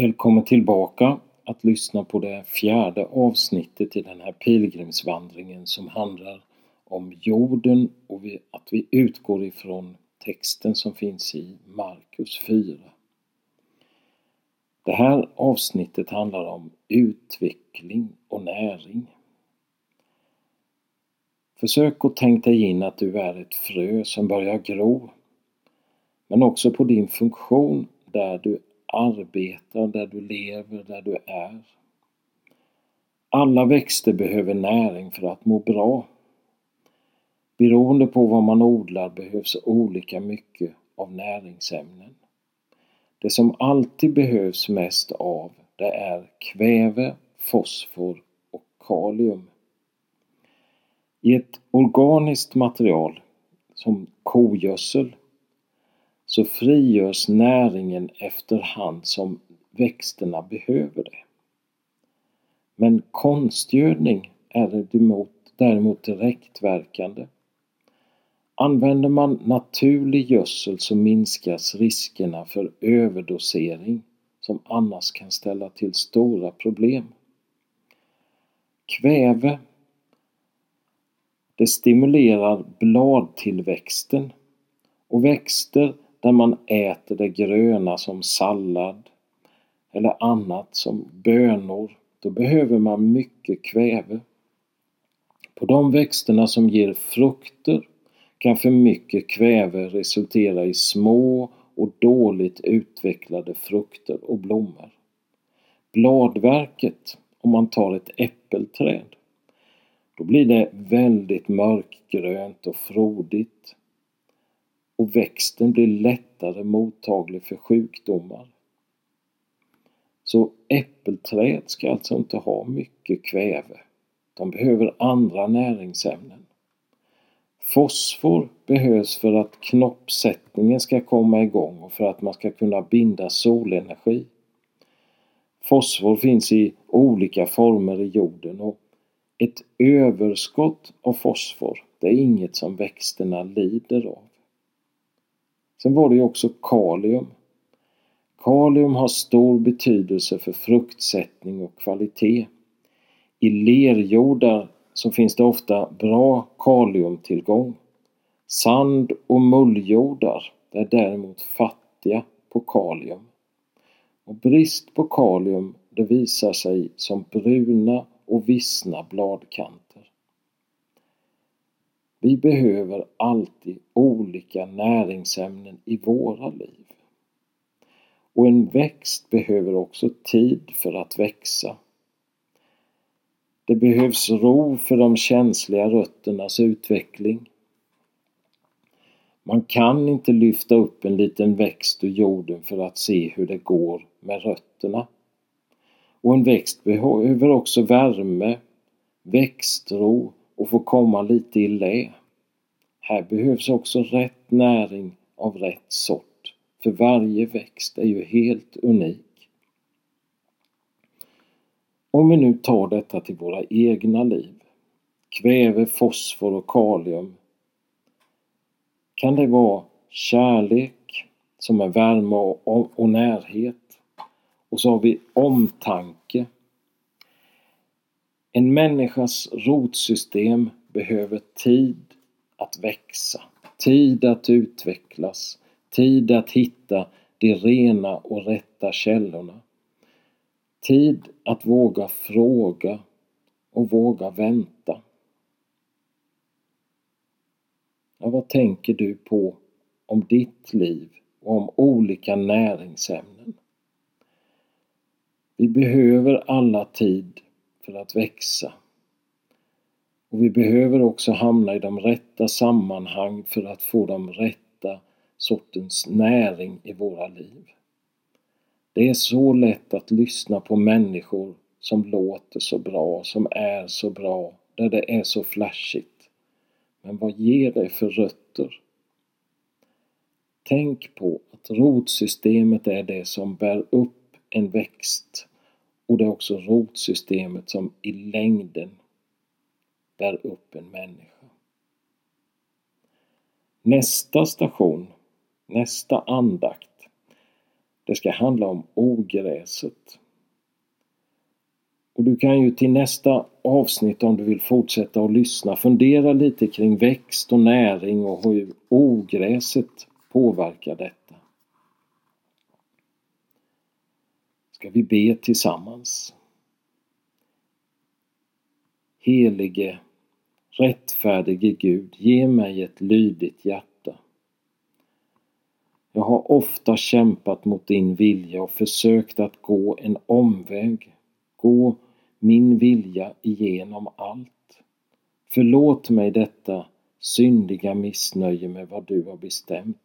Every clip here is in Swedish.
Välkommen tillbaka att lyssna på det fjärde avsnittet i den här pilgrimsvandringen som handlar om jorden och att vi utgår ifrån texten som finns i Markus 4. Det här avsnittet handlar om utveckling och näring. Försök att tänka dig in att du är ett frö som börjar gro. Men också på din funktion där du arbetar, där du lever, där du är. Alla växter behöver näring för att må bra. Beroende på vad man odlar behövs olika mycket av näringsämnen. Det som alltid behövs mest av det är kväve, fosfor och kalium. I ett organiskt material som kogödsel så frigörs näringen efterhand som växterna behöver det. Men konstgödning är däremot direktverkande. Använder man naturlig gödsel så minskas riskerna för överdosering som annars kan ställa till stora problem. Kväve det stimulerar bladtillväxten och växter när man äter det gröna som sallad eller annat som bönor, då behöver man mycket kväve. På de växterna som ger frukter kan för mycket kväve resultera i små och dåligt utvecklade frukter och blommor. Bladverket, om man tar ett äppelträd, då blir det väldigt mörkgrönt och frodigt och växten blir lättare mottaglig för sjukdomar. Så äppelträd ska alltså inte ha mycket kväve. De behöver andra näringsämnen. Fosfor behövs för att knoppsättningen ska komma igång och för att man ska kunna binda solenergi. Fosfor finns i olika former i jorden och ett överskott av fosfor, det är inget som växterna lider av. Sen var det ju också kalium. Kalium har stor betydelse för fruktsättning och kvalitet. I lerjordar så finns det ofta bra kaliumtillgång. Sand och mulljordar är däremot fattiga på kalium. Och brist på kalium det visar sig som bruna och vissna bladkanter. Vi behöver alltid olika näringsämnen i våra liv. Och en växt behöver också tid för att växa. Det behövs ro för de känsliga rötternas utveckling. Man kan inte lyfta upp en liten växt ur jorden för att se hur det går med rötterna. Och en växt behöver också värme, växtro och få komma lite i lä. Här behövs också rätt näring av rätt sort, för varje växt är ju helt unik. Om vi nu tar detta till våra egna liv, kväve, fosfor och kalium, kan det vara kärlek som är värme och, och närhet och så har vi omtanke. En människas rotsystem behöver tid att växa, tid att utvecklas, tid att hitta de rena och rätta källorna. Tid att våga fråga och våga vänta. Ja, vad tänker du på om ditt liv och om olika näringsämnen? Vi behöver alla tid för att växa. Och vi behöver också hamna i de rätta sammanhang för att få de rätta sortens näring i våra liv. Det är så lätt att lyssna på människor som låter så bra, som är så bra, där det är så flashigt. Men vad ger det för rötter? Tänk på att rotsystemet är det som bär upp en växt och det är också rotsystemet som i längden bär upp en människa. Nästa station, nästa andakt, Det ska handla om ogräset. Och du kan ju till nästa avsnitt om du vill fortsätta att lyssna fundera lite kring växt och näring och hur ogräset påverkar detta. Ska vi be tillsammans? Helige, rättfärdige Gud, ge mig ett lydigt hjärta. Jag har ofta kämpat mot din vilja och försökt att gå en omväg, gå min vilja igenom allt. Förlåt mig detta syndiga missnöje med vad du har bestämt.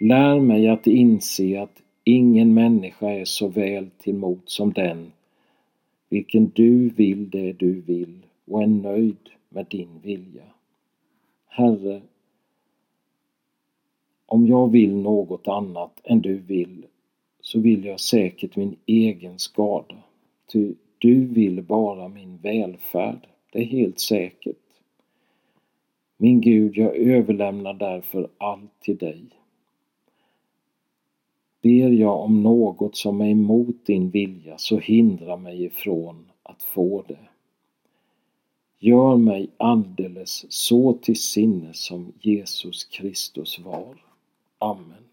Lär mig att inse att ingen människa är så väl till mot som den vilken du vill det du vill och är nöjd med din vilja. Herre, om jag vill något annat än du vill så vill jag säkert min egen skada. Ty du vill bara min välfärd, det är helt säkert. Min Gud, jag överlämnar därför allt till dig. Ber jag om något som är emot din vilja så hindra mig ifrån att få det. Gör mig alldeles så till sinne som Jesus Kristus var. Amen.